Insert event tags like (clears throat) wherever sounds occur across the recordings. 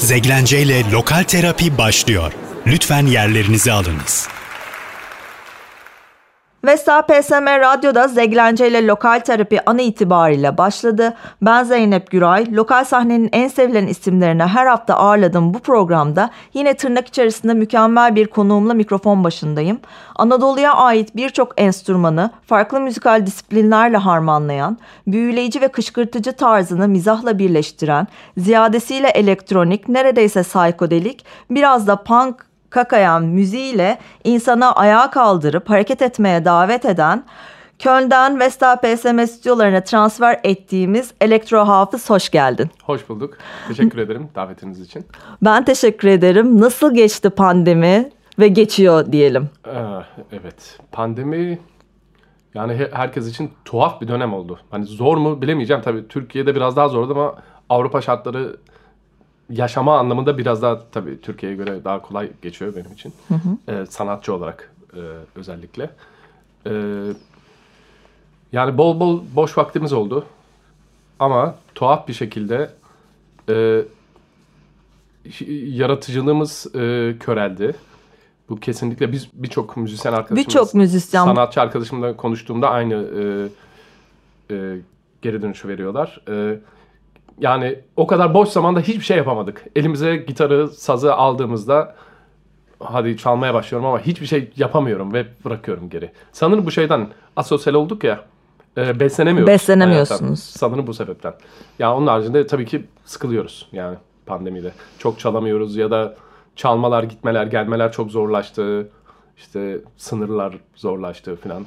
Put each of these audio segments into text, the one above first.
Zeglence ile Lokal Terapi başlıyor. Lütfen yerlerinizi alınız. Vesta PSM Radyo'da Zeglence ile Lokal Terapi an itibariyle başladı. Ben Zeynep Güray. Lokal sahnenin en sevilen isimlerini her hafta ağırladığım bu programda yine tırnak içerisinde mükemmel bir konuğumla mikrofon başındayım. Anadolu'ya ait birçok enstrümanı farklı müzikal disiplinlerle harmanlayan, büyüleyici ve kışkırtıcı tarzını mizahla birleştiren, ziyadesiyle elektronik, neredeyse psikodelik, biraz da punk kakayan müziğiyle insana ayağa kaldırıp hareket etmeye davet eden Köln'den Vesta PSM stüdyolarına transfer ettiğimiz Elektro Hafız hoş geldin. Hoş bulduk. Teşekkür ederim davetiniz için. Ben teşekkür ederim. Nasıl geçti pandemi ve geçiyor diyelim. Ee, evet pandemi yani herkes için tuhaf bir dönem oldu. Hani zor mu bilemeyeceğim tabii. Türkiye'de biraz daha zordu ama Avrupa şartları yaşama anlamında biraz daha tabii Türkiye'ye göre daha kolay geçiyor benim için. Hı hı. Ee, sanatçı olarak e, özellikle. Ee, yani bol bol boş vaktimiz oldu. Ama tuhaf bir şekilde e, yaratıcılığımız e, köreldi. Bu kesinlikle biz birçok müzisyen arkadaşımız, birçok müzisyen, sanatçı arkadaşımla konuştuğumda aynı e, e, geri dönüşü veriyorlar. E, yani o kadar boş zamanda hiçbir şey yapamadık. Elimize gitarı, sazı aldığımızda hadi çalmaya başlıyorum ama hiçbir şey yapamıyorum ve bırakıyorum geri. Sanırım bu şeyden asosyal olduk ya. E, beslenemiyoruz. Beslenemiyorsunuz. Hayattan. Sanırım bu sebepten. Ya onun haricinde tabii ki sıkılıyoruz yani pandemide. Çok çalamıyoruz ya da çalmalar, gitmeler, gelmeler çok zorlaştı. İşte sınırlar zorlaştı falan.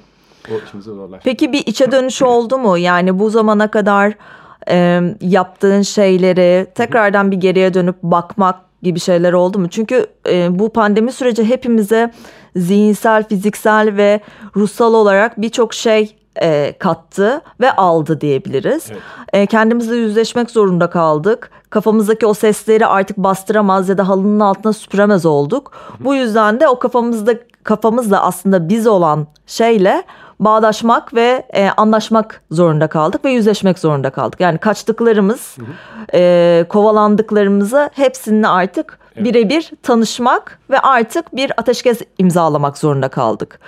O içimizi zorlaştı. Peki bir içe dönüş oldu mu? Yani bu zamana kadar e, yaptığın şeyleri tekrardan bir geriye dönüp bakmak gibi şeyler oldu mu? Çünkü e, bu pandemi süreci hepimize zihinsel, fiziksel ve ruhsal olarak birçok şey e, kattı ve aldı diyebiliriz. Evet. E, kendimizle yüzleşmek zorunda kaldık. Kafamızdaki o sesleri artık bastıramaz ya da halının altına süpüremez olduk. Hı. Bu yüzden de o kafamızda kafamızla aslında biz olan şeyle bağdaşmak ve e, anlaşmak zorunda kaldık ve yüzleşmek zorunda kaldık. Yani kaçtıklarımız, E, kovalandıklarımızı hepsini artık evet. birebir tanışmak ve artık bir ateşkes imzalamak zorunda kaldık.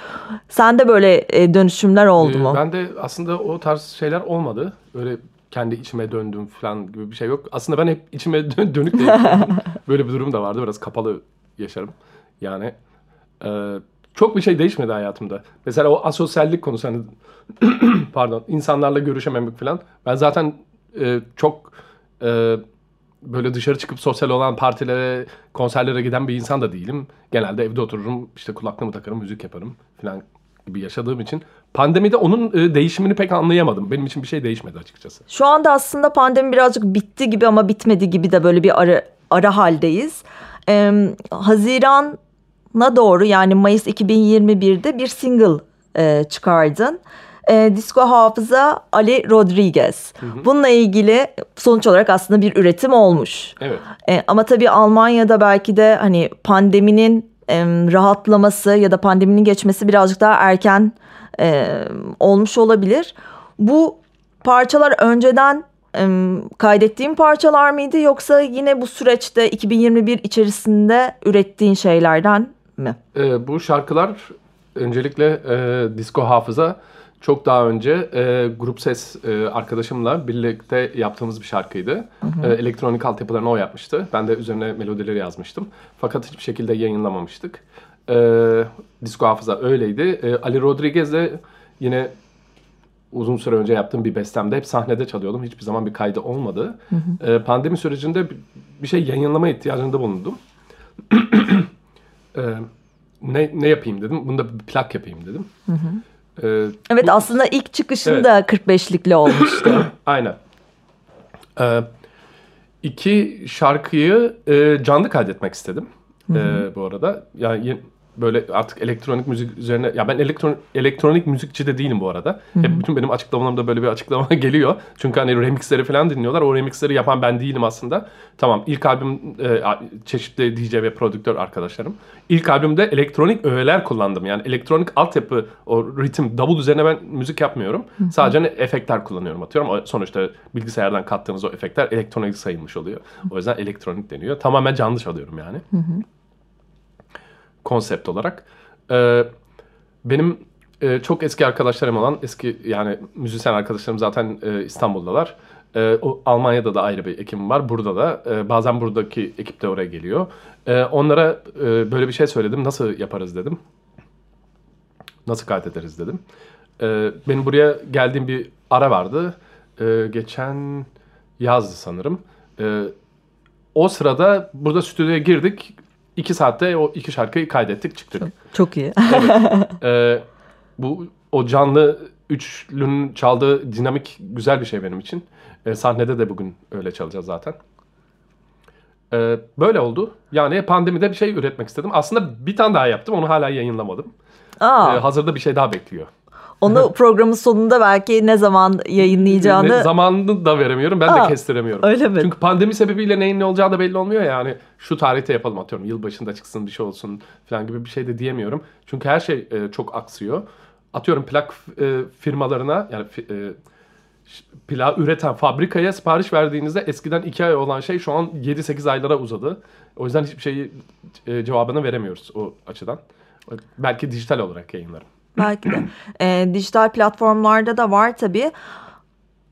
Sende böyle e, dönüşümler oldu ee, mu? Ben de aslında o tarz şeyler olmadı. Öyle kendi içime döndüm falan gibi bir şey yok. Aslında ben hep içime dön dönük değilim. (laughs) böyle bir durum da vardı. Biraz kapalı yaşarım. Yani e, çok bir şey değişmedi hayatımda. Mesela o asosyallik konusu hani (clears throat) pardon insanlarla görüşememek falan. Ben zaten e, çok e, böyle dışarı çıkıp sosyal olan partilere, konserlere giden bir insan da değilim. Genelde evde otururum, işte kulaklığımı takarım, müzik yaparım falan gibi yaşadığım için pandemide onun e, değişimini pek anlayamadım. Benim için bir şey değişmedi açıkçası. Şu anda aslında pandemi birazcık bitti gibi ama bitmedi gibi de böyle bir ara ara haldeyiz. Ee, Haziran na doğru yani Mayıs 2021'de bir single e, çıkardın. E, disco hafıza Ali Rodriguez. Hı hı. Bununla ilgili sonuç olarak aslında bir üretim olmuş. Evet. E, ama tabii Almanya'da belki de hani pandeminin e, rahatlaması ya da pandeminin geçmesi birazcık daha erken e, olmuş olabilir. Bu parçalar önceden e, kaydettiğin parçalar mıydı yoksa yine bu süreçte 2021 içerisinde ürettiğin şeylerden mi? E, bu şarkılar öncelikle e, disco hafıza çok daha önce e, grup ses e, arkadaşımla birlikte yaptığımız bir şarkıydı. Hı hı. E, elektronik altyapılarını o yapmıştı. Ben de üzerine melodileri yazmıştım. Fakat hiçbir şekilde yayınlamamıştık. E, disco hafıza öyleydi. E, Ali Rodriguez de yine uzun süre önce yaptığım bir bestemde hep sahnede çalıyordum. Hiçbir zaman bir kaydı olmadı. Hı hı. E, pandemi sürecinde bir şey yayınlama ihtiyacında bulundum. (clears throat) e, ne, ne yapayım dedim. Bunda bir plak yapayım dedim. Hı hı. Ee, evet bu, aslında ilk çıkışında evet. 45'likle olmuştu. (coughs) Aynen. Ee, iki şarkıyı e, canlı kaydetmek istedim. Hı hı. E, bu arada. Yani böyle artık elektronik müzik üzerine ya ben elektronik elektronik müzikçi de değilim bu arada. Hep bütün benim açıklamalarımda böyle bir açıklama (laughs) geliyor. Çünkü hani remixleri falan dinliyorlar. O remixleri yapan ben değilim aslında. Tamam ilk albüm e, çeşitli DJ ve prodüktör arkadaşlarım. İlk albümde elektronik öğeler kullandım. Yani elektronik altyapı o ritim davul üzerine ben müzik yapmıyorum. Sadece hani efektler kullanıyorum atıyorum. O Sonuçta bilgisayardan kattığınız o efektler elektronik sayılmış oluyor. O yüzden elektronik deniyor. Tamamen canlı çalıyorum yani konsept olarak. E, benim e, çok eski arkadaşlarım olan eski yani müzisyen arkadaşlarım zaten e, İstanbul'dalar. E, o, Almanya'da da ayrı bir ekibim var. Burada da e, bazen buradaki ekip de oraya geliyor. E, onlara e, böyle bir şey söyledim. Nasıl yaparız dedim. Nasıl kaydederiz dedim. E, benim buraya geldiğim bir ara vardı. E, geçen yazdı sanırım. E, o sırada burada stüdyoya girdik iki saatte o iki şarkıyı kaydettik çıktık. Çok, çok iyi. evet. (laughs) Ee, bu o canlı üçlünün çaldığı dinamik güzel bir şey benim için. Ee, sahnede de bugün öyle çalacağız zaten. Ee, böyle oldu. Yani pandemide bir şey üretmek istedim. Aslında bir tane daha yaptım. Onu hala yayınlamadım. Aa. Ee, hazırda bir şey daha bekliyor. Onu (laughs) programın sonunda belki ne zaman yayınlayacağını... Ne, zamanını da veremiyorum. Ben Aa, de kestiremiyorum. Öyle mi? Çünkü pandemi sebebiyle neyin ne olacağı da belli olmuyor yani. Şu tarihte yapalım atıyorum. Yılbaşında çıksın bir şey olsun falan gibi bir şey de diyemiyorum. Çünkü her şey e, çok aksıyor. Atıyorum plak e, firmalarına yani e, plak üreten fabrikaya sipariş verdiğinizde eskiden 2 ay olan şey şu an 7-8 aylara uzadı. O yüzden hiçbir şeyi e, cevabını veremiyoruz o açıdan. Belki dijital olarak yayınlarım. (clears throat) Belki de. E, dijital platformlarda da var tabii.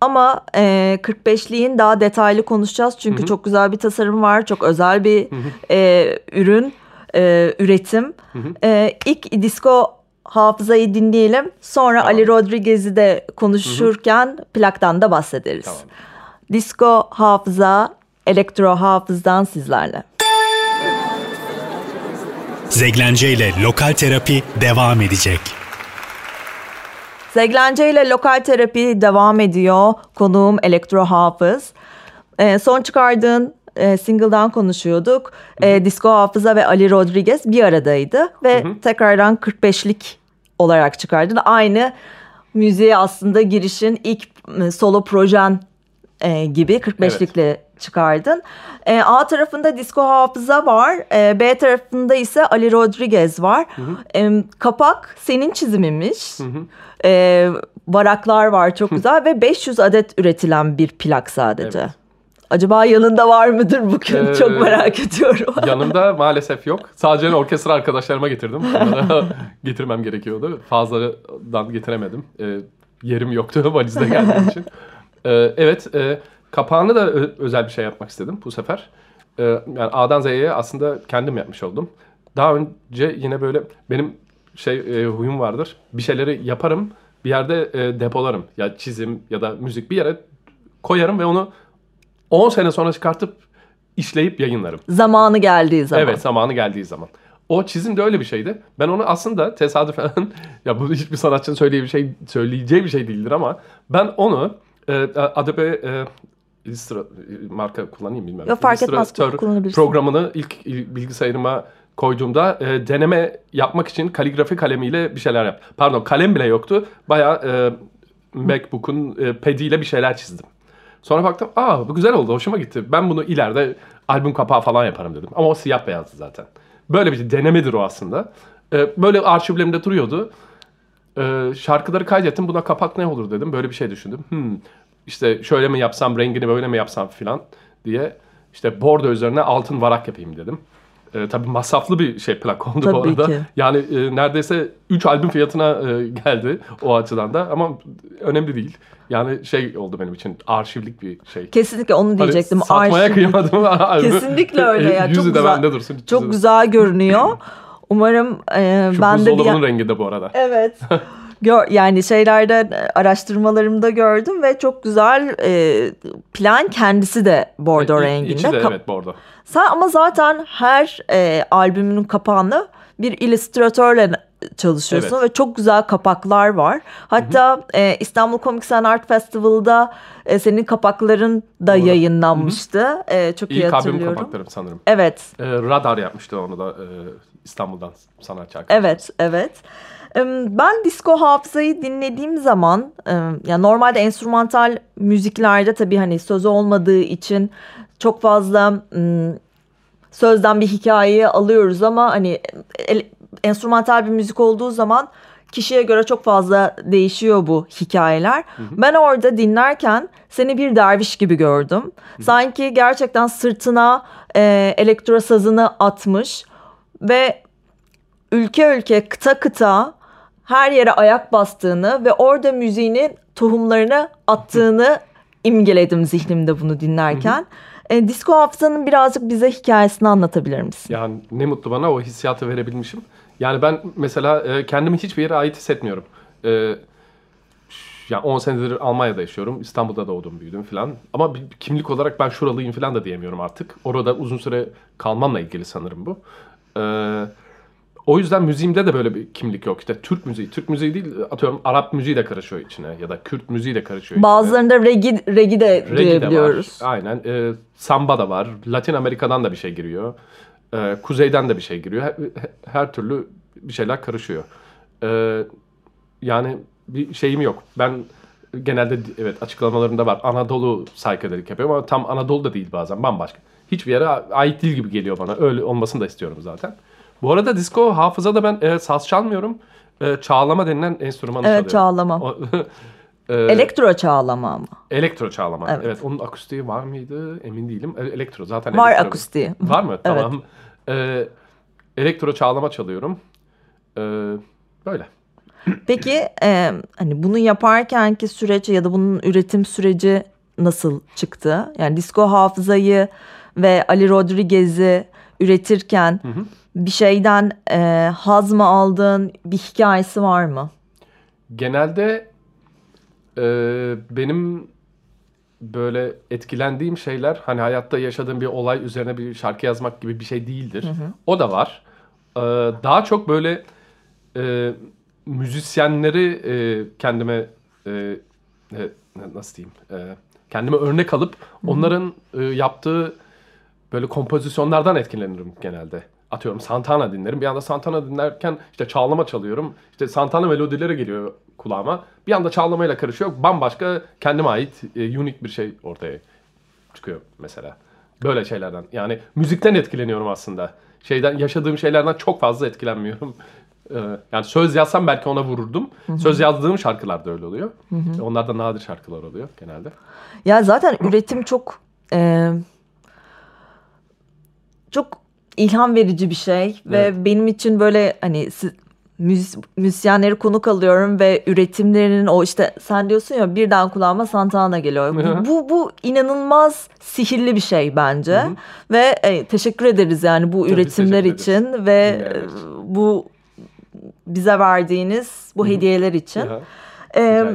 Ama e, 45'liğin daha detaylı konuşacağız. Çünkü Hı-hı. çok güzel bir tasarım var. Çok özel bir e, ürün, e, üretim. E, ilk disco hafızayı dinleyelim. Sonra tamam. Ali Rodriguez'i de konuşurken Hı-hı. plaktan da bahsederiz. Tamam. Disco hafıza, elektro hafızdan sizlerle. Zeglence ile lokal terapi devam edecek. Zeglence ile lokal terapi devam ediyor. Konuğum Elektro Hafız. E, son çıkardığın e, single'dan konuşuyorduk. E, Disco Hafıza ve Ali Rodriguez bir aradaydı. Ve hı hı. tekrardan 45'lik olarak çıkardın. Aynı müziğe aslında girişin ilk e, solo projen e, gibi 45'likle evet. çıkardın. E, A tarafında Disco Hafıza var. E, B tarafında ise Ali Rodriguez var. Hı hı. E, kapak senin çiziminmiş. Hı hı. E, varaklar var çok (laughs) güzel ve 500 adet üretilen bir plak sadece. Evet. Acaba yanında var mıdır bugün? Ee, Çok merak ediyorum. (laughs) yanımda maalesef yok. Sadece orkestra arkadaşlarıma getirdim. Onlara (laughs) getirmem gerekiyordu. Fazladan getiremedim. Ee, yerim yoktu valizde geldiğim için. Ee, evet, e, kapağını da özel bir şey yapmak istedim bu sefer. Ee, yani A'dan Z'ye aslında kendim yapmış oldum. Daha önce yine böyle benim şey e, huyum vardır. Bir şeyleri yaparım, bir yerde e, depolarım. Ya çizim ya da müzik bir yere koyarım ve onu 10 sene sonra çıkartıp işleyip yayınlarım. Zamanı geldiği zaman. Evet, zamanı geldiği zaman. O çizim de öyle bir şeydi. Ben onu aslında tesadüfen (laughs) ya bu hiçbir sanatçının söyleyeceği bir şey söyleyeceği bir şey değildir ama ben onu e, Adobe e, Illustra marka kullanayım bilmiyorum. Yok fark etmez programını ilk bilgisayarıma koyduğumda e, deneme yapmak için kaligrafi kalemiyle bir şeyler yap. Pardon kalem bile yoktu. Baya e, MacBook'un e, padiyle bir şeyler çizdim. Sonra baktım aa bu güzel oldu hoşuma gitti. Ben bunu ileride albüm kapağı falan yaparım dedim. Ama o siyah beyazdı zaten. Böyle bir denemedir o aslında. E, böyle arşivlerimde duruyordu. E, şarkıları kaydettim buna kapak ne olur dedim. Böyle bir şey düşündüm. Hmm, işte şöyle mi yapsam rengini böyle mi yapsam filan diye. İşte bordo üzerine altın varak yapayım dedim. E, tabii masraflı bir şey plak oldu tabii bu arada. Ki. Yani e, neredeyse 3 albüm fiyatına e, geldi o açıdan da ama önemli değil. Yani şey oldu benim için arşivlik bir şey. Kesinlikle onu hani diyecektim. Hani satmaya (laughs) Arşiv... kıyamadım. Kesinlikle öyle ya. (laughs) Yüzü çok de güzel, bende dursun. Çok güzel görünüyor. Umarım e, Şu ben de bir... rengi de bu arada. Evet. (laughs) Gör, yani şeylerde e, araştırmalarımda gördüm ve çok güzel e, plan kendisi de bordo e, renginde. İçi de evet bordo. Sen ama zaten her e, albümünün kapağını bir illüstratörle çalışıyorsun evet. ve çok güzel kapaklar var. Hatta hı hı. E, İstanbul Comics and Art Festival'da e, senin kapakların da Doğru. yayınlanmıştı. E, çok İlk iyi hatırlıyorum. İlk albüm kapaklarım sanırım. Evet. E, Radar yapmıştı onu da. E, İstanbul'dan sanatçı arkadaşım. Evet, evet. Ben disco hafızayı dinlediğim zaman ya normalde enstrümantal müziklerde tabii hani sözü olmadığı için çok fazla sözden bir hikayeyi alıyoruz ama hani enstrümantal bir müzik olduğu zaman kişiye göre çok fazla değişiyor bu hikayeler. Hı hı. Ben orada dinlerken seni bir derviş gibi gördüm. Hı hı. Sanki gerçekten sırtına e, elektro sazını atmış ve ülke ülke kıta kıta her yere ayak bastığını ve orada müziğinin tohumlarını attığını imgeledim zihnimde bunu dinlerken. Hı hı. E, disco hafızanın birazcık bize hikayesini anlatabilir misin? Yani ne mutlu bana o hissiyatı verebilmişim. Yani ben mesela e, kendimi hiçbir yere ait hissetmiyorum. E, yani 10 senedir Almanya'da yaşıyorum. İstanbul'da doğdum, büyüdüm falan. Ama bir kimlik olarak ben şuralıyım falan da diyemiyorum artık. Orada uzun süre kalmamla ilgili sanırım bu. Ee, o yüzden müziğimde de böyle bir kimlik yok. İşte Türk müziği, Türk müziği değil atıyorum Arap müziği de karışıyor içine ya da Kürt müziği de karışıyor içine. Bazılarında regi, regi de regi duyabiliyoruz. De var. Aynen. Ee, samba da var. Latin Amerika'dan da bir şey giriyor. Ee, kuzeyden de bir şey giriyor. Her, her türlü bir şeyler karışıyor. Ee, yani bir şeyim yok. Ben genelde evet açıklamalarında var. Anadolu psychedelic yapıyorum ama tam Anadolu da değil bazen. Bambaşka. Hiçbir yere ait değil gibi geliyor bana. Öyle olmasını da istiyorum zaten. Bu arada disco hafızada ben e, saz çalmıyorum. E, çağlama denilen enstrümanı evet, çalıyorum. Evet çağlama. (laughs) e, elektro çağlama ama. Elektro çağlama. Evet. evet. Onun akustiği var mıydı? Emin değilim. E, elektro zaten. Var elektro. akustiği. Var mı? (laughs) Tamam. Evet. E, elektro çağlama çalıyorum. E, böyle. Peki e, hani bunu yaparkenki süreç ya da bunun üretim süreci nasıl çıktı? Yani disco hafızayı ve Ali Rodriguez'i üretirken hı hı. bir şeyden e, haz mı aldığın bir hikayesi var mı? Genelde e, benim böyle etkilendiğim şeyler hani hayatta yaşadığım bir olay üzerine bir şarkı yazmak gibi bir şey değildir. Hı hı. O da var. Ee, daha çok böyle e, müzisyenleri e, kendime e, e, nasıl diyeyim e, kendime örnek alıp onların e, yaptığı böyle kompozisyonlardan etkilenirim genelde. Atıyorum Santana dinlerim. Bir anda Santana dinlerken işte çağlama çalıyorum. İşte Santana melodileri geliyor kulağıma. Bir anda çağlamayla karışıyor. Bambaşka kendime ait e, unik bir şey ortaya çıkıyor mesela. Böyle şeylerden. Yani müzikten etkileniyorum aslında. Şeyden yaşadığım şeylerden çok fazla etkilenmiyorum. (laughs) Ee, yani söz yazsam belki ona vururdum. Hı-hı. Söz yazdığım şarkılar da öyle oluyor. Hı-hı. Onlar da nadir şarkılar oluyor genelde. Ya zaten üretim çok e, çok ilham verici bir şey ve evet. benim için böyle hani müzis, müzisyenleri konuk alıyorum ve üretimlerinin o işte sen diyorsun ya birden kulağıma Santana geliyor. bu, bu bu inanılmaz sihirli bir şey bence. Hı-hı. Ve e, teşekkür ederiz yani bu Tabii üretimler için ve evet. bu bize verdiğiniz bu Hı-hı. hediyeler için. Ee,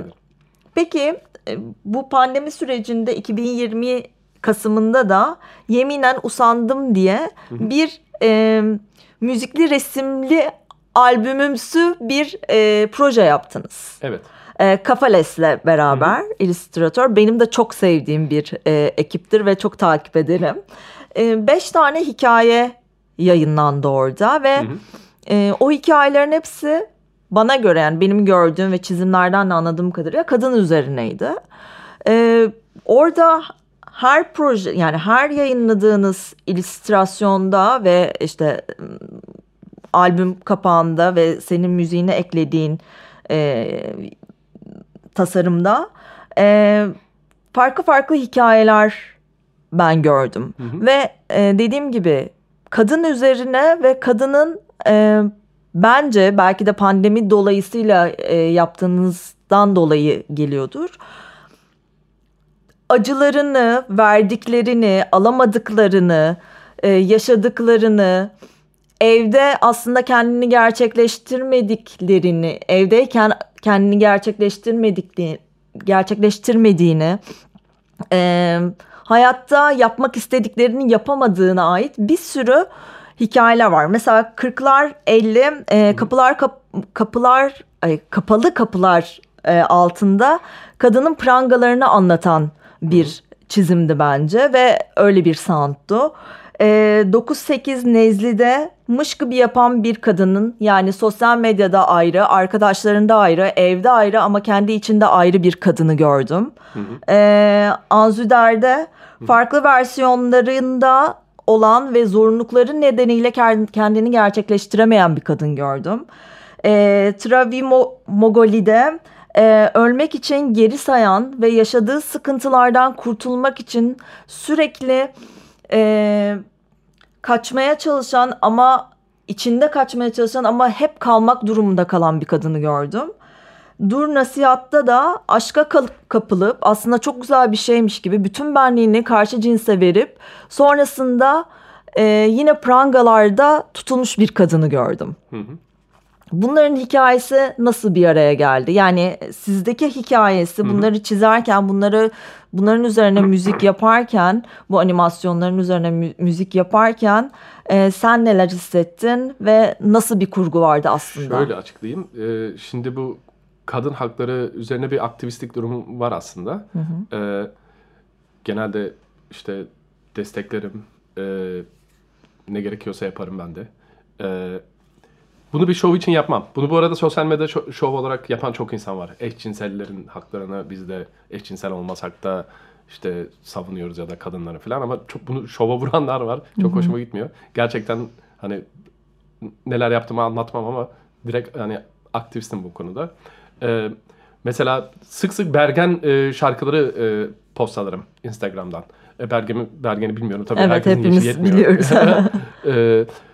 peki e, bu pandemi sürecinde 2020 Kasım'ında da yeminen usandım diye bir e, müzikli resimli albümümsü bir e, proje yaptınız. Evet. E, Kafales'le beraber Hı-hı. illüstratör benim de çok sevdiğim bir e, ekiptir ve çok takip ederim. E, beş tane hikaye yayınlandı orada ve e, o hikayelerin hepsi bana göre yani benim gördüğüm ve çizimlerden de anladığım kadarıyla kadın üzerineydi. E, orada her proje yani her yayınladığınız illüstrasyonda ve işte albüm kapağında ve senin müziğine eklediğin e, tasarımda e, farklı farklı hikayeler ben gördüm. Hı hı. Ve e, dediğim gibi kadın üzerine ve kadının e, bence belki de pandemi dolayısıyla e, yaptığınızdan dolayı geliyordur. Acılarını, verdiklerini, alamadıklarını, e, yaşadıklarını, evde aslında kendini gerçekleştirmediklerini, evdeyken kendini gerçekleştirmediklerini, gerçekleştirmediğini, e, hayatta yapmak istediklerini yapamadığına ait bir sürü hikayeler var. Mesela 40'lar 50 e, kapılar kap, kapılar ay, kapalı kapılar e, altında kadının prangalarını anlatan bir çizimdi bence ve öyle bir soundtu. E, 9-8 Nezli'de mış gibi yapan bir kadının yani sosyal medyada ayrı, arkadaşlarında ayrı, evde ayrı ama kendi içinde ayrı bir kadını gördüm. Hı hı. E, Anzüder'de farklı versiyonlarında olan ve zorunlulukları nedeniyle kendini gerçekleştiremeyen bir kadın gördüm. E, Travi Mogoli'de e, ölmek için geri sayan ve yaşadığı sıkıntılardan kurtulmak için sürekli e, kaçmaya çalışan ama içinde kaçmaya çalışan ama hep kalmak durumunda kalan bir kadını gördüm. Dur nasihatta da aşka kapılıp aslında çok güzel bir şeymiş gibi bütün benliğini karşı cinse verip sonrasında e, yine prangalarda tutulmuş bir kadını gördüm. Hı hı. Bunların hikayesi nasıl bir araya geldi? Yani sizdeki hikayesi bunları çizerken, bunları bunların üzerine müzik yaparken, bu animasyonların üzerine mü- müzik yaparken e, sen neler hissettin ve nasıl bir kurgu vardı aslında? Şöyle açıklayayım. Ee, şimdi bu kadın hakları üzerine bir aktivistlik durumu var aslında. Hı hı. Ee, genelde işte desteklerim, e, ne gerekiyorsa yaparım ben de. Ee, bunu bir şov için yapmam. Bunu bu arada sosyal medyada şov olarak yapan çok insan var. Eşcinsellerin haklarına biz de eşcinsel olmasak da işte savunuyoruz ya da kadınları falan ama çok bunu şova (laughs) vuranlar var. Çok Hı-hı. hoşuma gitmiyor. Gerçekten hani neler yaptığımı anlatmam ama direkt hani aktivistim bu konuda. Ee, mesela sık sık Bergen e, şarkıları e, postlarım Instagram'dan. E, Bergen'i, Bergen'i bilmiyorum tabii. Evet hepimiz biliyoruz. (laughs)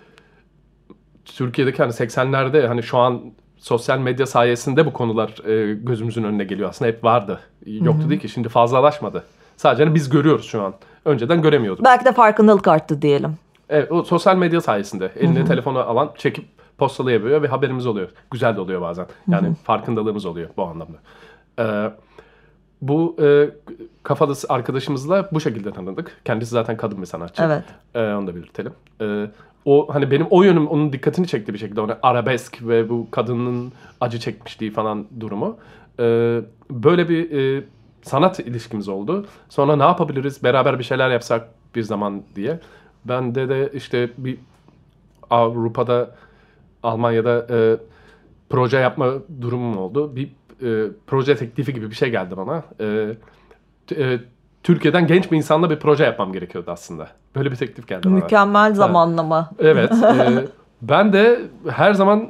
Türkiye'deki hani 80'lerde hani şu an sosyal medya sayesinde bu konular e, gözümüzün önüne geliyor. Aslında hep vardı. Yoktu Hı-hı. değil ki. Şimdi fazlalaşmadı. Sadece hani biz görüyoruz şu an. Önceden göremiyorduk. Belki de farkındalık arttı diyelim. Evet o sosyal medya sayesinde. Eline Hı-hı. telefonu alan çekip postalayabiliyor ve haberimiz oluyor. Güzel de oluyor bazen. Yani Hı-hı. farkındalığımız oluyor bu anlamda. Ee, bu e, kafalı arkadaşımızla bu şekilde tanıdık. Kendisi zaten kadın bir sanatçı. Evet. Ee, onu da belirtelim. Ee, o hani benim o yönüm onun dikkatini çekti bir şekilde. Ona arabesk ve bu kadının acı çekmişliği falan durumu. Ee, böyle bir e, sanat ilişkimiz oldu. Sonra ne yapabiliriz? Beraber bir şeyler yapsak bir zaman diye. Ben de de işte bir Avrupa'da Almanya'da e, proje yapma durumum oldu. Bir e, proje teklifi gibi bir şey geldi bana. E, e, Türkiye'den genç bir insanla bir proje yapmam gerekiyordu aslında. Böyle bir teklif geldi bana. Mükemmel zamanlama. Evet. (laughs) e, ben de her zaman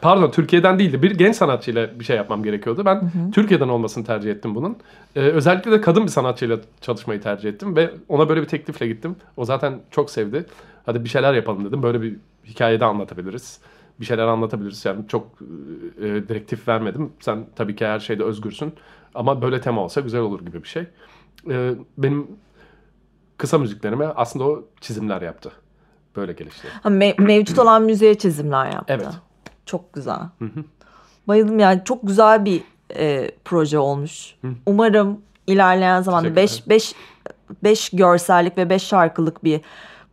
pardon Türkiye'den değildi bir genç sanatçıyla bir şey yapmam gerekiyordu. Ben hı hı. Türkiye'den olmasını tercih ettim bunun. Ee, özellikle de kadın bir sanatçıyla çalışmayı tercih ettim ve ona böyle bir teklifle gittim. O zaten çok sevdi. Hadi bir şeyler yapalım dedim. Böyle bir hikayede anlatabiliriz. Bir şeyler anlatabiliriz. Yani çok e, direktif vermedim. Sen tabii ki her şeyde özgürsün. Ama böyle tema olsa güzel olur gibi bir şey e, benim kısa müziklerime aslında o çizimler yaptı. Böyle gelişti. Ha, me- mevcut olan müziğe çizimler yaptı. Evet. Çok güzel. Hı hı. Bayıldım yani çok güzel bir e, proje olmuş. Hı. Umarım ilerleyen zamanda 5 5 5 görsellik ve 5 şarkılık bir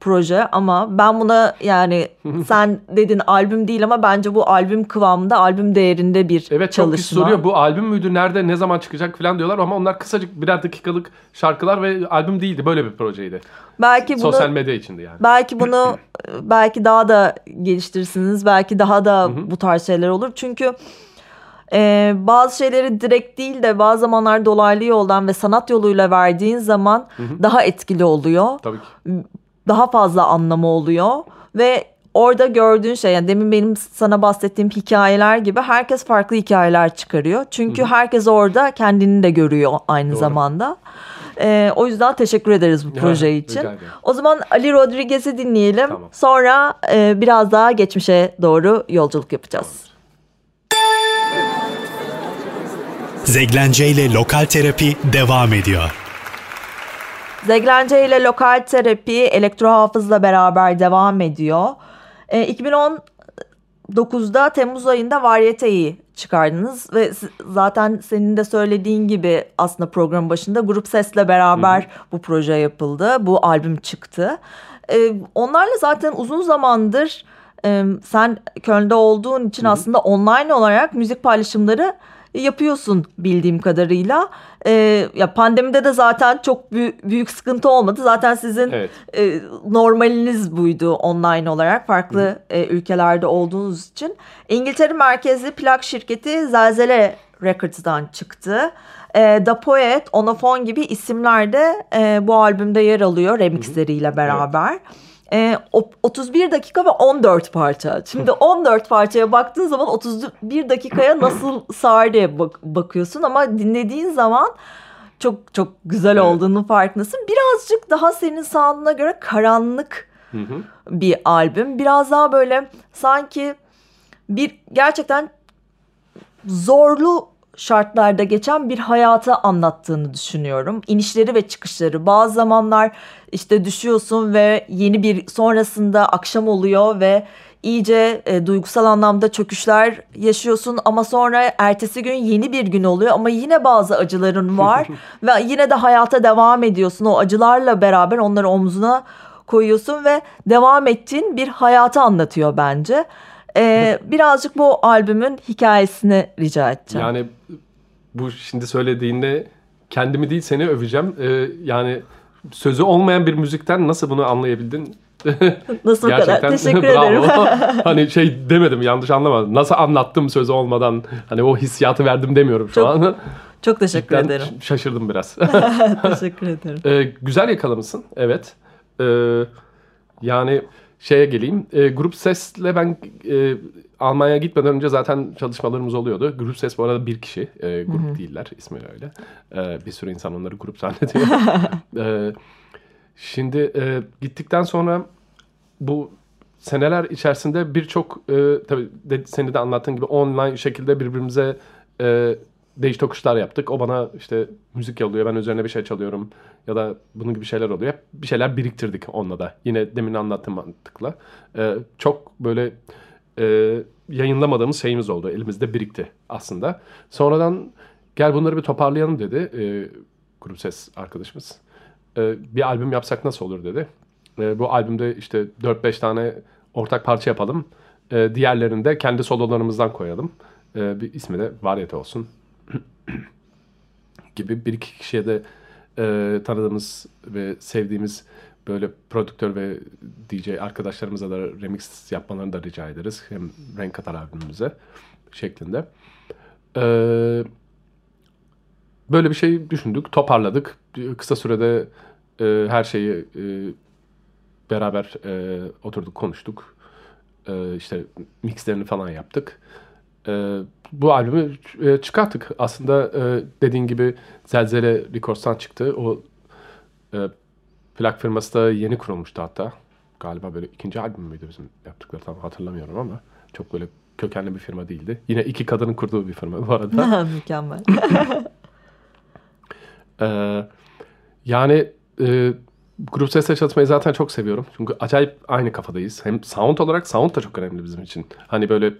proje ama ben buna yani (laughs) sen dedin albüm değil ama bence bu albüm kıvamında albüm değerinde bir evet, çalışma. Evet çok kişi soruyor bu albüm müydü nerede ne zaman çıkacak falan diyorlar ama onlar kısacık birer dakikalık şarkılar ve albüm değildi böyle bir projeydi. Belki bunu, Sosyal medya içindi yani. Belki bunu (clears throat) belki daha da geliştirirsiniz belki daha da bu tarz şeyler olur çünkü ee, bazı şeyleri direkt değil de bazı zamanlar dolaylı yoldan ve sanat yoluyla verdiğin zaman hı hı. daha etkili oluyor. Tabii ki daha fazla anlamı oluyor ve orada gördüğün şey yani demin benim sana bahsettiğim hikayeler gibi herkes farklı hikayeler çıkarıyor. Çünkü Hı. herkes orada kendini de görüyor aynı Doğru. zamanda. Ee, o yüzden teşekkür ederiz bu proje için. O zaman Ali Rodriguez'i dinleyelim. Tamam. Sonra e, biraz daha geçmişe doğru yolculuk yapacağız. Zeglence ile Lokal Terapi devam ediyor. Zeglence ile lokal terapi elektro hafızla beraber devam ediyor. E, 2019'da Temmuz ayında Varyete'yi çıkardınız ve zaten senin de söylediğin gibi aslında program başında Grup Ses'le beraber Hı. bu proje yapıldı. Bu albüm çıktı. E, onlarla zaten uzun zamandır e, sen Köln'de olduğun için Hı. aslında online olarak müzik paylaşımları yapıyorsun bildiğim kadarıyla. E, ya pandemide de zaten çok büyük, büyük sıkıntı olmadı. Zaten sizin Evet. e, normaliniz buydu online olarak farklı e, ülkelerde olduğunuz için. İngiltere merkezli plak şirketi Zelzele Records'dan çıktı. E, The Poet, Onofon gibi isimler de e, bu albümde yer alıyor remixleriyle beraber. E, o- 31 dakika ve 14 parça. Şimdi (laughs) 14 parçaya baktığın zaman 31 dakikaya nasıl sığar diye bak- bakıyorsun ama dinlediğin zaman çok çok güzel Evet. olduğunu farkındasın. Birazcık daha senin sound'una göre karanlık Hı hı. bir albüm. Biraz daha böyle sanki bir gerçekten zorlu şartlarda geçen bir hayatı anlattığını düşünüyorum. İnişleri ve çıkışları. Bazı zamanlar işte düşüyorsun ve yeni bir sonrasında akşam oluyor ve iyice e, duygusal anlamda çöküşler yaşıyorsun ama sonra ertesi gün yeni bir gün oluyor ama yine bazı acıların var (laughs) ve yine de hayata devam ediyorsun. O acılarla beraber onları omzuna koyuyorsun ve devam ettiğin bir hayatı anlatıyor bence. Ee, birazcık bu albümün hikayesini rica edeceğim. Yani bu şimdi söylediğinde kendimi değil seni öveceğim. Ee, yani sözü olmayan bir müzikten nasıl bunu anlayabildin? (laughs) Nasıl bu kadar? Gerçekten Teşekkür (laughs) ederim. (laughs) hani şey demedim yanlış anlamadım. Nasıl anlattım sözü olmadan hani o hissiyatı verdim demiyorum şu Çok an. Çok teşekkür Cidden ederim. şaşırdım biraz. teşekkür ederim. Ee, güzel yakalamışsın. Evet. Ee, yani şeye geleyim. Ee, Grup Ses'le ben e, Almanya'ya gitmeden önce zaten çalışmalarımız oluyordu. Grup Ses bu arada bir kişi. e, grup değiller. ismi öyle. Ee, bir sürü insan onları grup zannediyor. Ee, (laughs) şimdi e, gittikten sonra bu seneler içerisinde birçok e, tabii de, seni de anlattığın gibi online şekilde birbirimize e, değiş tokuşlar yaptık. O bana işte müzik yolluyor, ben üzerine bir şey çalıyorum ya da bunun gibi şeyler oluyor. Bir şeyler biriktirdik onunla da. Yine demin anlattığım mantıkla. E, çok böyle e, yayınlamadığımız şeyimiz oldu. Elimizde birikti aslında. Sonradan gel bunları bir toparlayalım dedi e, grup ses arkadaşımız. E, bir albüm yapsak nasıl olur dedi. E, bu albümde işte 4-5 tane ortak parça yapalım. E, diğerlerini de kendi sololarımızdan koyalım. E, bir ismi de Varyete olsun. (clears throat) gibi bir iki kişiye de e, tanıdığımız ve sevdiğimiz böyle prodüktör ve DJ arkadaşlarımıza da remix yapmalarını da rica ederiz. Hem renk katar albümümüze şeklinde. E, böyle bir şey düşündük, toparladık. Kısa sürede e, her şeyi e, beraber e, oturduk, konuştuk. E, işte mixlerini falan yaptık. E, bu albümü e, çıkarttık. Aslında e, dediğin gibi Zelzele Records'tan çıktı. O e, plak firması da yeni kurulmuştu hatta. Galiba böyle ikinci albüm müydü bizim yaptıkları tam hatırlamıyorum ama çok böyle kökenli bir firma değildi. Yine iki kadının kurduğu bir firma bu arada. (laughs) Mükemmel. (laughs) Ee, yani e, grup sesle çalışmayı zaten çok seviyorum. Çünkü acayip aynı kafadayız. Hem sound olarak sound da çok önemli bizim için. Hani böyle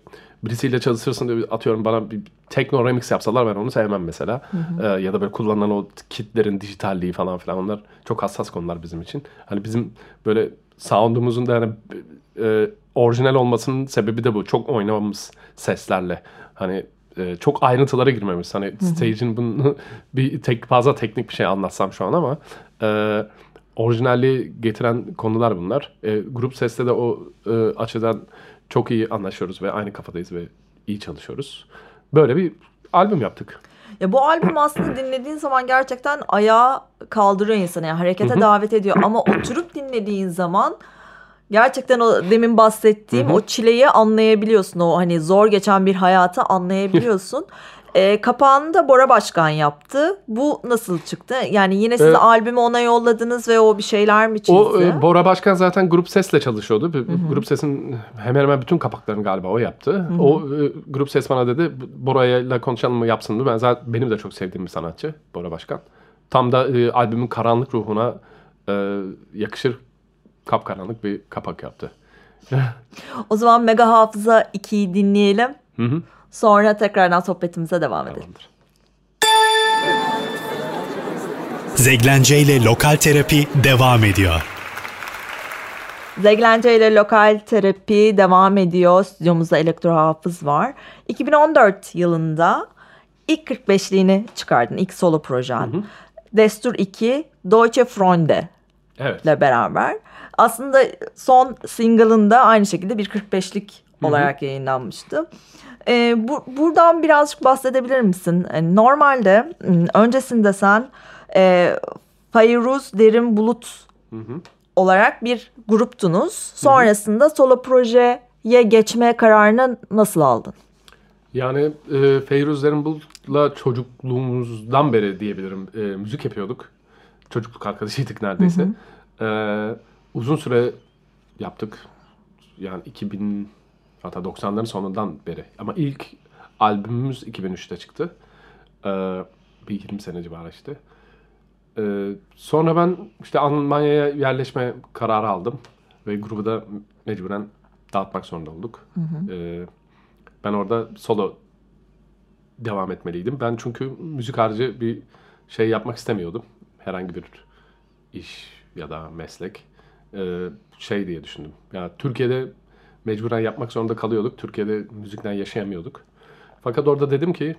birisiyle çalışırsın diye atıyorum bana bir tekno remix yapsalar ben onu sevmem mesela. Ee, ya da böyle kullanılan o kitlerin dijitalliği falan filan onlar çok hassas konular bizim için. Hani bizim böyle sound'umuzun da yani e, orijinal olmasının sebebi de bu. Çok oynamamız seslerle. Hani e, çok ayrıntılara girmemiz. Hani stage'in bunu (laughs) bir tek fazla teknik bir şey anlatsam şu an ama e, orijinalliği getiren konular bunlar. E, grup sesle de o e, açıdan çok iyi anlaşıyoruz ve aynı kafadayız ve iyi çalışıyoruz. Böyle bir albüm yaptık. Ya bu albüm aslında dinlediğin zaman gerçekten ayağa kaldırıyor insanı. Yani harekete davet ediyor. Ama oturup dinlediğin zaman gerçekten o demin bahsettiğim o çileyi anlayabiliyorsun. O hani zor geçen bir hayatı anlayabiliyorsun. (laughs) E, kapağını da Bora Başkan yaptı. Bu nasıl çıktı? Yani yine siz Evet. albümü ona yolladınız ve o bir şeyler mi çizdi? O e, Bora Başkan zaten grup sesle çalışıyordu. Bir- Grup sesin hemen hemen bütün kapaklarını galiba o yaptı. O e, grup ses bana dedi Bora'yla konuşalım mı yapsın mı? Ben zaten benim de çok sevdiğim bir sanatçı Bora Başkan. Tam da e, albümün karanlık ruhuna e, yakışır kapkaranlık bir kapak yaptı. (laughs) O zaman Mega Hafıza 2'yi dinleyelim. Hı hı. Sonra tekrardan sohbetimize devam edelim. Tamamdır. Zeglence ile Lokal Terapi devam ediyor. Zeglence ile lokal terapi devam ediyor. Stüdyomuzda elektro hafız var. 2014 yılında ilk 45'liğini çıkardın. ilk solo projen. Destur 2 Deutsche Freunde Evet. ile beraber. Aslında son single'ında aynı şekilde bir 45'lik olarak yayınlanmıştı. Ee, bu, buradan birazcık bahsedebilir misin? Yani normalde m, öncesinde sen e, Fayruz Derin Bulut olarak bir gruptunuz. Sonrasında solo projeye geçme kararını nasıl aldın? Yani e, Feyruz Derinbul'la çocukluğumuzdan beri diyebilirim e, müzik yapıyorduk. Çocukluk arkadaşıydık neredeyse. E, uzun süre yaptık. Yani 2000 hatta 90'ların sonundan beri. Ama ilk albümümüz 2003'te çıktı. E, bir 20 sene civarı işte. E, sonra ben işte Almanya'ya yerleşme kararı aldım. Ve grubu da mecburen dağıtmak zorunda olduk. E, ben orada solo devam etmeliydim. Ben çünkü müzik harici bir şey yapmak istemiyordum. Herhangi bir iş ya da meslek. Ee, şey diye düşündüm. Ya Türkiye'de mecburen yapmak zorunda kalıyorduk. Türkiye'de müzikten yaşayamıyorduk. Fakat orada dedim ki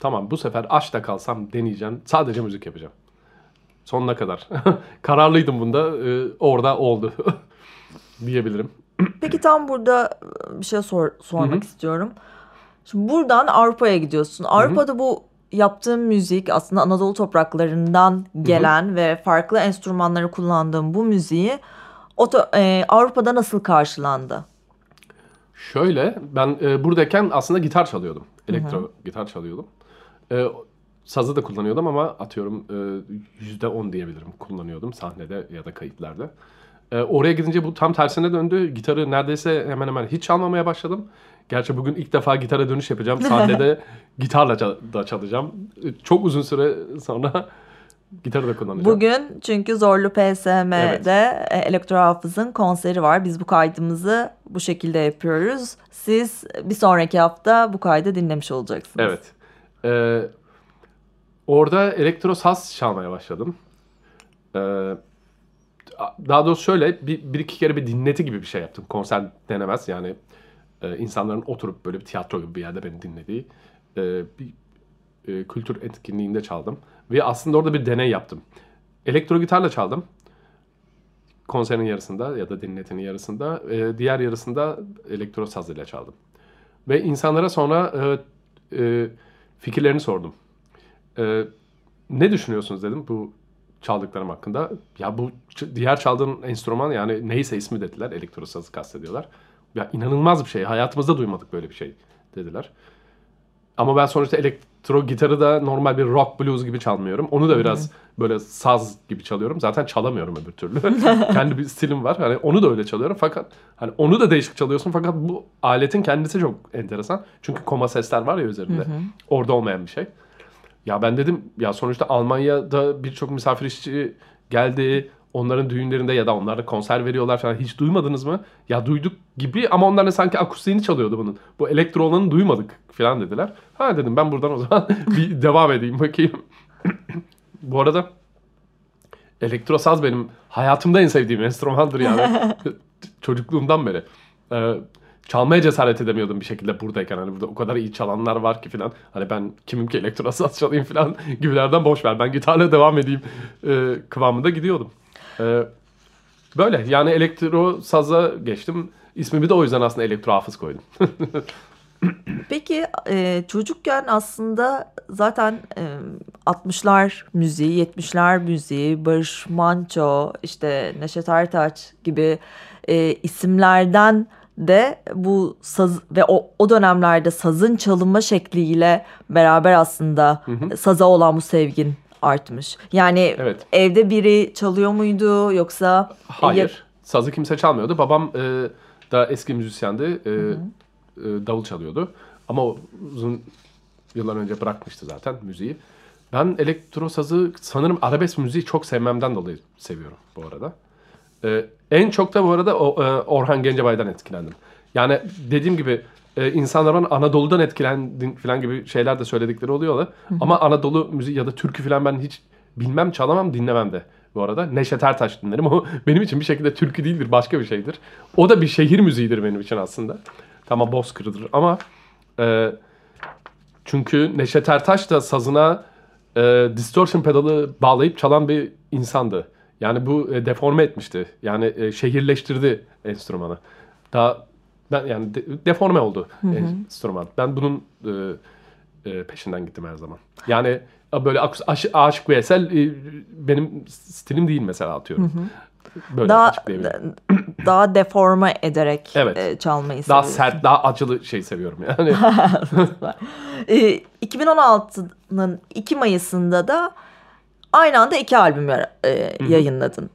tamam bu sefer aç da kalsam deneyeceğim. Sadece müzik yapacağım. Sonuna kadar. (laughs) Kararlıydım bunda. Ee, orada oldu. (laughs) diyebilirim. (clears throat) Peki tam burada e, bir şey sor, sormak istiyorum. Şimdi buradan Avrupa'ya gidiyorsun. Avrupa'da bu yaptığın müzik aslında Anadolu topraklarından gelen ve farklı enstrümanları kullandığın bu müziği oto, e, Avrupa'da nasıl karşılandı? Şöyle ben e, buradayken aslında gitar çalıyordum. Elektro gitar çalıyordum. E, sazı da kullanıyordum ama atıyorum e, yüzde on diyebilirim kullanıyordum sahnede ya da kayıtlarda. E, oraya gidince bu tam tersine döndü. Gitarı neredeyse hemen hemen hiç çalmamaya başladım. Gerçi bugün ilk defa gitara dönüş yapacağım. (laughs) Sahnede gitarla da çalacağım. E, Çok uzun süre sonra gitarı da kullanacağım. Bugün çünkü Zorlu PSM'de e, Elektro Hafız'ın konseri var. Biz bu kaydımızı bu şekilde yapıyoruz. Siz bir sonraki hafta bu kaydı dinlemiş olacaksınız. Evet. Ee, orada elektro saz çalmaya başladım. Ee, daha doğrusu şöyle bir, bir iki kere bir dinleti gibi bir şey yaptım. Konser denemez yani e, insanların oturup böyle bir tiyatro gibi bir yerde beni dinlediği e, bir e, kültür etkinliğinde çaldım. Ve aslında orada bir deney yaptım. Elektro gitarla çaldım. Konserin yarısında ya da dinletinin yarısında. E, diğer yarısında elektro saz ile çaldım. Ve insanlara sonra e, e, fikirlerini sordum. E, ne düşünüyorsunuz dedim bu çaldıklarım hakkında. Ya bu diğer çaldığın enstrüman yani neyse ismi dediler. Elektro sazı kastediyorlar. Ya inanılmaz bir şey. Hayatımızda duymadık böyle bir şey dediler. Ama ben sonuçta elektro gitarı da normal bir rock blues gibi çalmıyorum. Onu da biraz böyle saz gibi çalıyorum. Zaten çalamıyorum öbür türlü. (laughs) Kendi bir stilim var. Hani onu da öyle çalıyorum. Fakat hani onu da değişik çalıyorsun. Fakat bu aletin kendisi çok enteresan. Çünkü koma sesler var ya üzerinde. Orada olmayan bir şey. Ya ben dedim ya sonuçta Almanya'da birçok misafir işçi geldi. Onların düğünlerinde ya da onlara konser veriyorlar falan. Hiç duymadınız mı? Ya duyduk gibi ama onlar da sanki akustiğini çalıyordu bunun. Bu elektro olanı duymadık falan dediler. Ha dedim ben buradan o zaman (laughs) bir devam edeyim bakayım. (clears throat) Bu arada elektro saz benim hayatımda en sevdiğim enstrümandır yani. (laughs) Çocukluğumdan beri. Ee, çalmaya cesaret edemiyordum bir şekilde buradayken. Hani burada o kadar iyi çalanlar var ki falan. Hani ben kimim ki elektro saz çalayım falan (laughs) gibilerden boş ver. Ben gitarla devam edeyim e, kıvamında gidiyordum. Ee, böyle yani elektro saza geçtim. İsmimi de o yüzden aslında elektro hafız koydum. (laughs) Peki e, çocukken aslında zaten e, 60'lar müziği, 70'ler müziği, Barış Manço, işte Neşet Ertaç gibi e, isimlerden de bu saz ve o, o dönemlerde sazın çalınma şekliyle beraber aslında saza olan bu sevgin artmış. Yani Evet. evde biri çalıyor muydu yoksa Hayır. Sazı kimse çalmıyordu. Babam e, da eski müzisyendi. E, e, davul çalıyordu. Ama o uzun yıllar önce bırakmıştı zaten müziği. Ben elektro sazı sanırım arabesk müziği çok sevmemden dolayı seviyorum bu arada. E, en çok da bu arada o, e, Orhan Gencebay'dan etkilendim. Yani dediğim gibi e, insanların Anadolu'dan etkilendin falan gibi şeyler de söyledikleri oluyorlar. Ama Anadolu müziği ya da türkü falan ben hiç bilmem, çalamam, dinlemem de bu arada. Neşet Ertaş dinlerim. O (laughs) benim için bir şekilde türkü değildir, başka bir şeydir. O da bir şehir müziğidir benim için aslında. Tamam bozkırıdır ama e, Çünkü Neşet Ertaş da sazına e, distortion pedalı bağlayıp çalan bir insandı. Yani bu e, deforme etmişti. Yani e, şehirleştirdi enstrümanı. Daha ben yani de, deforme oldu enstrüman. Ben bunun e, e, peşinden gittim her zaman. Yani e, böyle aş- aşık Veysel e, benim stilim değil mesela atıyorum. Böyle Daha daha deforme ederek Evet. e, çalmayı Daha seviyorsun. sert, daha acılı şey seviyorum yani. (laughs) E, 2016'nın 2 Mayıs'ında da aynı anda iki albüm e, yayınladın.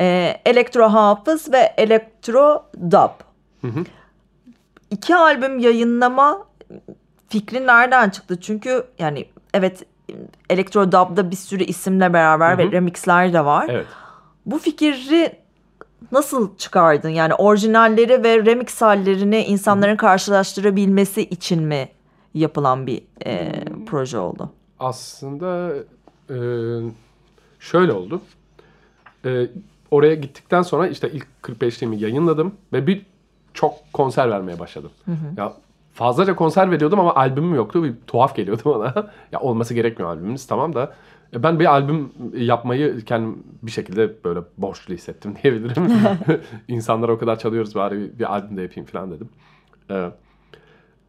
E, Elektro Hafız ve Elektro Dub. İki albüm yayınlama fikri nereden çıktı? Çünkü yani evet Elektro Dub'da bir sürü isimle beraber ve remixler de var. evet. Bu fikri nasıl çıkardın? Yani orijinalleri ve remix hallerini insanların karşılaştırabilmesi için mi yapılan bir e, proje oldu? Aslında e, şöyle oldu. E, oraya gittikten sonra işte ilk 45'liğimi yayınladım ve bir çok konser vermeye başladım. Ya fazlaca konser veriyordum ama albümüm yoktu. Bir tuhaf geliyordu bana. (laughs) ya olması gerekmiyor albümümüz tamam da. e, Ben bir albüm yapmayı kendim bir şekilde böyle borçlu hissettim (laughs) diyebilirim. (laughs) İnsanlara o kadar çalıyoruz bari bir, albüm de yapayım falan dedim.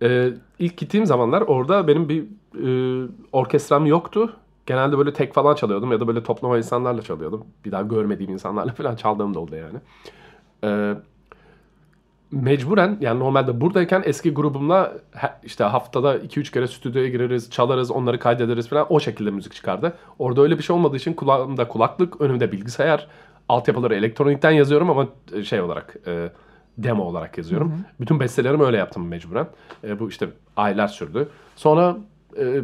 Ee, ilk gittiğim zamanlar orada benim bir e, orkestram yoktu. Genelde böyle tek falan çalıyordum ya da böyle toplama insanlarla çalıyordum. Bir daha görmediğim insanlarla falan çaldığım da oldu yani. Ee, mecburen yani normalde buradayken eski grubumla işte haftada 2-3 kere stüdyoya gireriz, çalarız, onları kaydederiz falan o şekilde müzik çıkardı. Orada öyle bir şey olmadığı için kulağımda kulaklık, önümde bilgisayar, altyapıları elektronikten yazıyorum ama şey olarak e, demo olarak yazıyorum. Bütün bestelerimi öyle yaptım mecburen. E, bu işte aylar sürdü. Sonra e,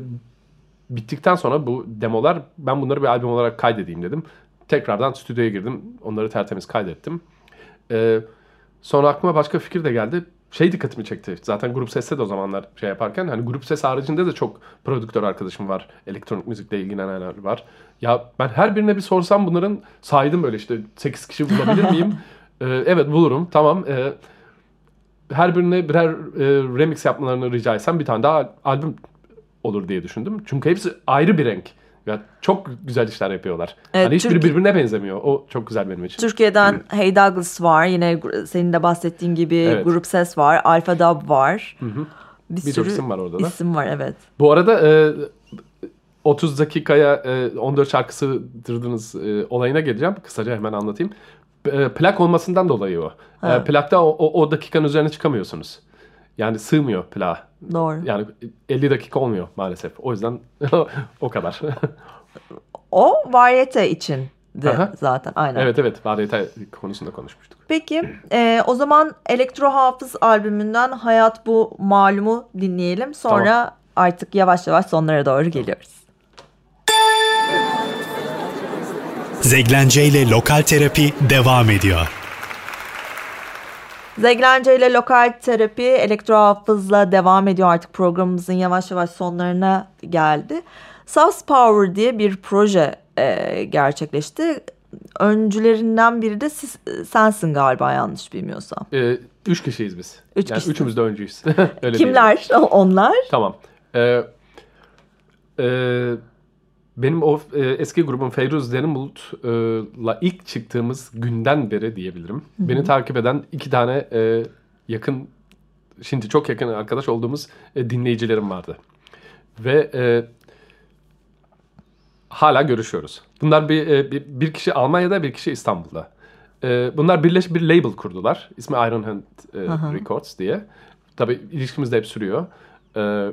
bittikten sonra bu demolar ben bunları bir albüm olarak kaydedeyim dedim. Tekrardan stüdyoya girdim. Onları tertemiz kaydettim. E, sonra aklıma başka fikir de geldi. Şey dikkatimi çekti. Zaten Grup Ses'te de o zamanlar şey yaparken hani Grup Ses haricinde de çok prodüktör arkadaşım var. Elektronik müzikle ilgilenenler var. Ya ben her birine bir sorsam bunların saydım böyle işte 8 kişi bulabilir (laughs) miyim? E, evet bulurum. Tamam. E, her birine birer e, remix yapmalarını rica etsem bir tane daha albüm olur diye düşündüm. Çünkü hepsi ayrı bir renk. Ya çok güzel işler yapıyorlar. Evet, hani hiçbiri Türkiye- birbirine benzemiyor. O çok güzel benim için. Türkiye'den Hey Douglas var. Yine senin de bahsettiğin gibi Evet. Grup Ses var. Alpha Dub var. Bir Birçok sürü isim var orada da. isim var evet. Bu arada e, 30 dakikaya e, 14 şarkısı dırdınız e, olayına geleceğim. Kısaca hemen anlatayım. E, plak olmasından dolayı o. E, plakta o, o, o dakikanın üzerine çıkamıyorsunuz. Yani sığmıyor plağa. Doğru. Yani 50 dakika olmuyor maalesef. O yüzden (laughs) o kadar. O varyete için Aha. zaten aynen. evet evet variyete konusunda konuşmuştuk. Peki e, o zaman Elektro Hafız albümünden Hayat Bu Malumu dinleyelim. Sonra artık yavaş yavaş sonlara doğru geliyoruz. Zeglence ile Lokal Terapi devam ediyor. Zeglence ile Lokal Terapi Elektro Hafız'la devam ediyor artık programımızın yavaş yavaş sonlarına geldi. Sus Power diye bir proje e, gerçekleşti. Öncülerinden biri de siz, sensin galiba yanlış bilmiyorsam. E, üç kişiyiz biz. Üç yani kişisiniz. üçümüz de öncüyüz. (laughs) Öyle. (laughs) Kimler? (laughs) Onlar. Tamam. Ee, e, benim o e, eski grubum Feyruz Derinbulut'la ilk çıktığımız günden beri diyebilirim. Beni takip eden iki tane e, yakın, şimdi çok yakın arkadaş olduğumuz e, dinleyicilerim vardı. Ve e, hala görüşüyoruz. Bunlar bir, e, bir, bir kişi Almanya'da, bir kişi İstanbul'da. E, bunlar birleşip bir label kurdular. İsmi Iron Hand e, Records diye. Tabii ilişkimiz de hep sürüyor. E,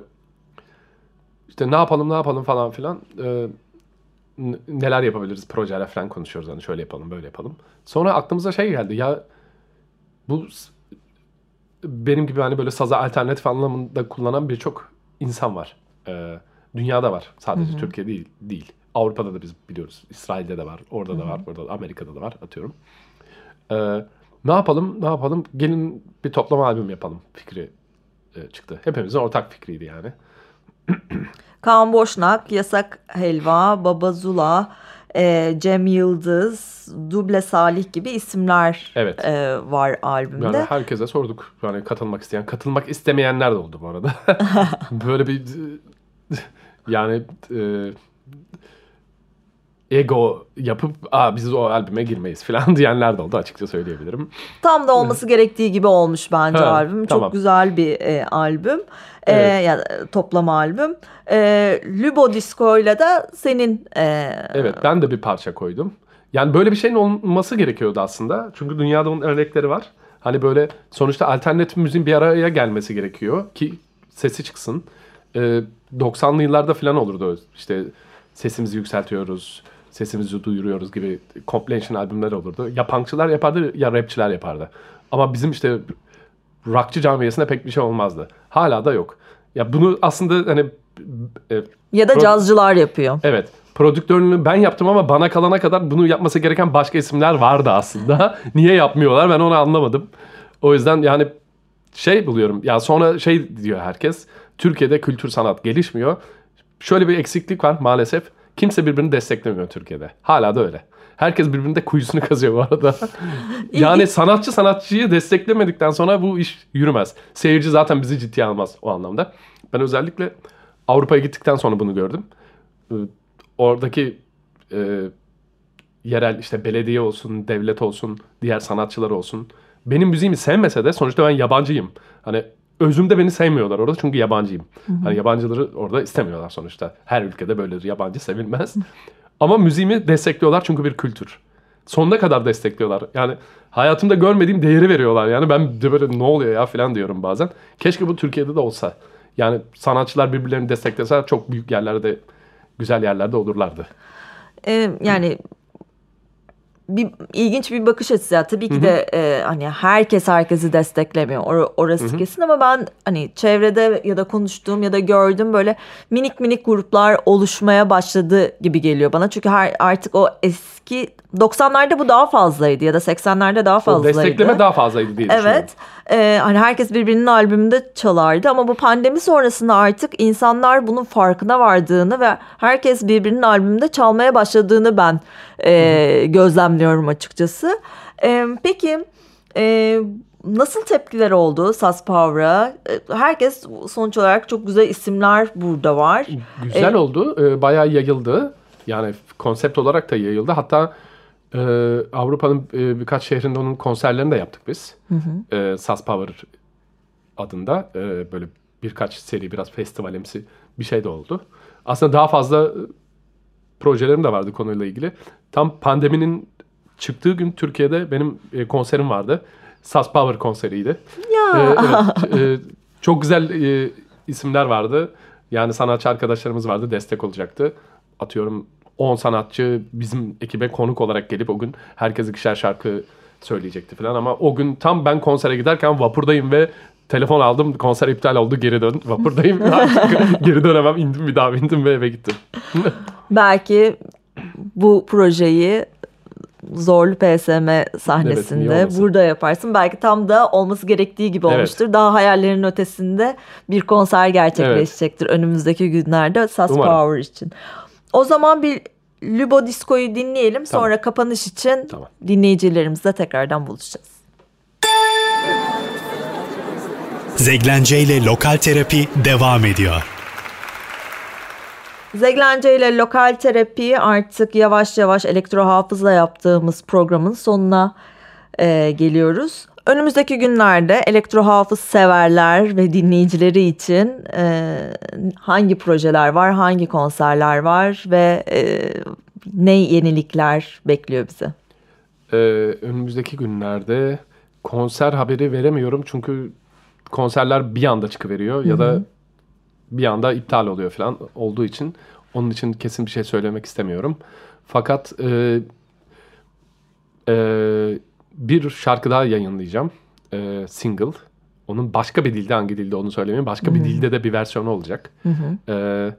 işte ne yapalım ne yapalım falan filan. E, neler yapabiliriz projeler falan konuşuyoruz. Hani şöyle yapalım böyle yapalım. Sonra aklımıza şey geldi ya bu benim gibi hani böyle saza alternatif anlamında kullanan birçok insan var. E, dünyada var. Sadece Türkiye değil, değil. Avrupa'da da biz biliyoruz. İsrail'de de var. Orada da var. Orada da, Amerika'da da var atıyorum. E, ne yapalım ne yapalım gelin bir toplama albüm yapalım fikri e, çıktı. Hepimizin ortak fikriydi yani. (clears throat) Kaan Boşnak, Yasak Helva, Baba Zula, e, Cem Yıldız, Duble Salih gibi isimler Evet. e, var albümde. Yani herkese sorduk. Yani katılmak isteyen, katılmak istemeyenler de oldu bu arada. (laughs) Böyle bir yani e, ego yapıp Aa, biz o albüme girmeyiz falan (laughs) diyenler de oldu açıkça söyleyebilirim. Tam da olması (laughs) gerektiği gibi olmuş bence Ha, albüm. Çok tamam. güzel bir e, albüm. E, Evet. ya toplama albüm. E, Lubo Disco ile de senin e, Evet ben de bir parça koydum. Yani böyle bir şeyin olması gerekiyordu aslında. Çünkü dünyada onun örnekleri var. Hani böyle sonuçta alternatif müziğin bir araya gelmesi gerekiyor ki sesi çıksın. Ee, 90'lı yıllarda falan olurdu işte sesimizi yükseltiyoruz, sesimizi duyuruyoruz gibi compilation albümler olurdu. Ya punkçılar yapardı ya rapçiler yapardı. Ama bizim işte rockçı camiasında pek bir şey olmazdı. Hala da yok. Ya bunu aslında hani e, ya da cazcılar yapıyor. Evet. Prodüktörlüğünü ben yaptım ama bana kalana kadar bunu yapması gereken başka isimler vardı aslında. (laughs) Niye yapmıyorlar ben onu anlamadım. O yüzden yani şey buluyorum. Ya sonra şey diyor herkes. Türkiye'de kültür sanat gelişmiyor. Şöyle bir eksiklik var maalesef. Kimse birbirini desteklemiyor Türkiye'de. Hala da öyle. Herkes birbirinde kuyusunu (laughs) kazıyor bu arada. yani sanatçı sanatçıyı desteklemedikten sonra bu iş yürümez. Seyirci zaten bizi ciddiye almaz o anlamda. Ben özellikle Avrupa'ya gittikten sonra bunu gördüm. Ee, Oradaki e, yerel işte belediye olsun, devlet olsun, diğer sanatçılar olsun. Benim müziğimi sevmese de sonuçta ben yabancıyım. Hani özümde beni sevmiyorlar orada çünkü yabancıyım. Hani yabancıları orada istemiyorlar sonuçta. Her ülkede böyledir. Yabancı sevilmez. (laughs) Ama müziğimi destekliyorlar çünkü bir kültür. Sonuna kadar destekliyorlar. Yani hayatımda görmediğim değeri veriyorlar. Yani ben de böyle ne oluyor ya falan diyorum bazen. Keşke bu Türkiye'de de olsa. Yani sanatçılar birbirlerini destekleseler çok büyük yerlerde, güzel yerlerde olurlardı. E, yani bir ilginç bir bakış açısı ya. Tabii ki de e, hani herkes herkesi desteklemiyor. Or- orası kesin ama ben hani çevrede ya da konuştuğum ya da gördüğüm böyle minik minik gruplar oluşmaya başladı gibi geliyor bana. Çünkü her artık o eski 90'larda bu daha fazlaydı ya da 80'lerde daha O fazlaydı. destekleme daha fazlaydı diye. Evet. Ee, hani herkes birbirinin albümünde çalardı ama bu pandemi sonrasında artık insanlar bunun farkına vardığını ve herkes birbirinin albümünde çalmaya başladığını ben e, gözlemliyorum açıkçası. E, peki e, nasıl tepkiler oldu Saz Power'a? E, Herkes sonuç olarak çok güzel isimler burada var. Güzel oldu. Ee, bayağı yayıldı. Yani konsept olarak da yayıldı. Hatta e, Avrupa'nın e, birkaç şehrinde onun konserlerini de yaptık biz. E, Saz Power adında. E, böyle birkaç seri biraz festivalimsi bir şey de oldu. Aslında daha fazla e, projelerim de vardı konuyla ilgili. Tam pandeminin çıktığı gün Türkiye'de benim e, konserim vardı. Saz Power konseriydi. Ya. Ee, evet, e, çok güzel e, isimler vardı. Yani sanatçı arkadaşlarımız vardı destek olacaktı. Atıyorum 10 sanatçı bizim ekibe konuk olarak gelip o gün herkes ikişer şarkı söyleyecekti falan ama o gün tam ben konsere giderken vapurdayım ve telefon aldım konser iptal oldu geri dön vapurdayım (laughs) artık geri dönemem indim bir daha bindim ve eve gittim. (laughs) Belki bu projeyi Zorlu PSM sahnesinde olmasın? burada yaparsın. Belki tam da olması gerektiği gibi Evet. olmuştur. Daha hayallerin ötesinde bir konser gerçekleşecektir önümüzdeki günlerde Saz Umarım. Power için. O zaman bir Lubo Disco'yu dinleyelim. Tamam. Sonra kapanış için Tamam. dinleyicilerimizle tekrardan buluşacağız. Zeglence ile Lokal Terapi devam ediyor. Zeglence ile lokal terapi artık yavaş yavaş elektro hafızla yaptığımız programın sonuna e, geliyoruz. Önümüzdeki günlerde elektro hafız severler ve dinleyicileri için e, hangi projeler var, hangi konserler var ve e, ne yenilikler bekliyor bizi? Ee, önümüzdeki günlerde konser haberi veremiyorum çünkü konserler bir anda çıkıveriyor ya da bir anda iptal oluyor falan olduğu için onun için kesin bir şey söylemek istemiyorum. Fakat e, e, bir şarkı daha yayınlayacağım. E, single. Onun başka bir dilde hangi dilde onu söylemeyeyim. Başka bir dilde de bir versiyonu olacak. E,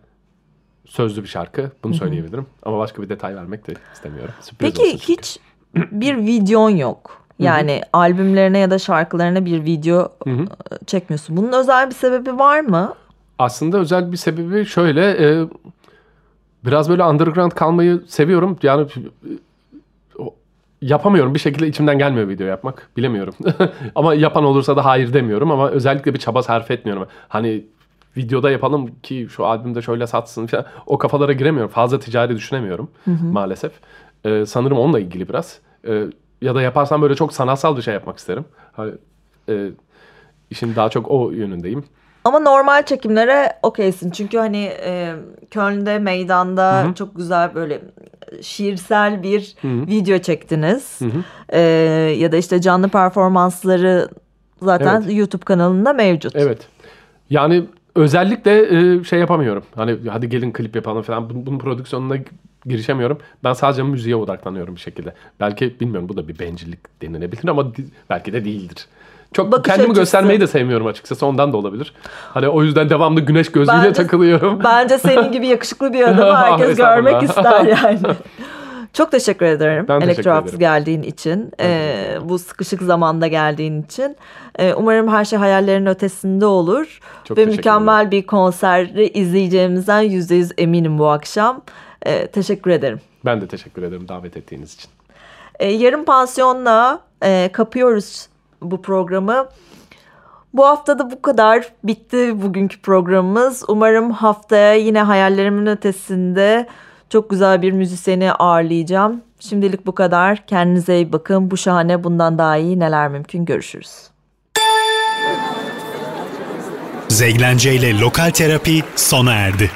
sözlü bir şarkı. Bunu söyleyebilirim. Ama başka bir detay vermek de istemiyorum. Sürpriz Peki hiç bir videon yok. Yani albümlerine ya da şarkılarına bir video Hı hı. e, çekmiyorsun. Bunun özel bir sebebi var mı? Aslında özel bir sebebi şöyle e, biraz böyle underground kalmayı seviyorum. Yani yapamıyorum bir şekilde içimden gelmiyor video yapmak. Bilemiyorum. (laughs) ama yapan olursa da hayır demiyorum ama özellikle bir çaba sarf etmiyorum. Hani videoda yapalım ki şu albümde şöyle satsın falan. O kafalara giremiyorum. Fazla ticari düşünemiyorum maalesef. Ee, sanırım onunla ilgili biraz. Ee, ya da yaparsam böyle çok sanatsal bir şey yapmak isterim. Hani, e, işin daha çok o yönündeyim. Ama normal çekimlere okeysin. Çünkü hani e, Köln'de meydanda çok güzel böyle şiirsel bir video çektiniz. E, ya da işte canlı performansları zaten Evet. YouTube kanalında mevcut. Evet. Yani özellikle e, şey yapamıyorum. Hani hadi gelin klip yapalım falan. Bunun, bunun prodüksiyonuna girişemiyorum. Ben sadece müziğe odaklanıyorum bir şekilde. Belki bilmiyorum bu da bir bencillik denilebilir ama belki de değildir. Çok Bakış kendimi açısı. göstermeyi de sevmiyorum açıkçası. Ondan da olabilir. Hani o yüzden devamlı güneş gözlüğüyle Bence- takılıyorum. (laughs) Bence senin gibi yakışıklı bir adamı (laughs) herkes görmek ister (laughs) yani. Çok teşekkür ederim Ben ederim. geldiğin için. Ee, bu sıkışık zamanda geldiğin için. Ee, umarım her şey hayallerin ötesinde olur. Çok Ve mükemmel bir konseri izleyeceğimizden yüzde yüz eminim bu akşam. Ee, teşekkür ederim. Ben de teşekkür ederim davet ettiğiniz için. Ee, yarım pansiyonla e, kapıyoruz bu programı. Bu hafta da bu kadar. Bitti bugünkü programımız. Umarım haftaya yine hayallerimin ötesinde çok güzel bir müzisyeni ağırlayacağım. Şimdilik bu kadar. Kendinize iyi bakın. Bu şahane bundan daha iyi neler mümkün görüşürüz. Zeglence ile Lokal Terapi sona erdi.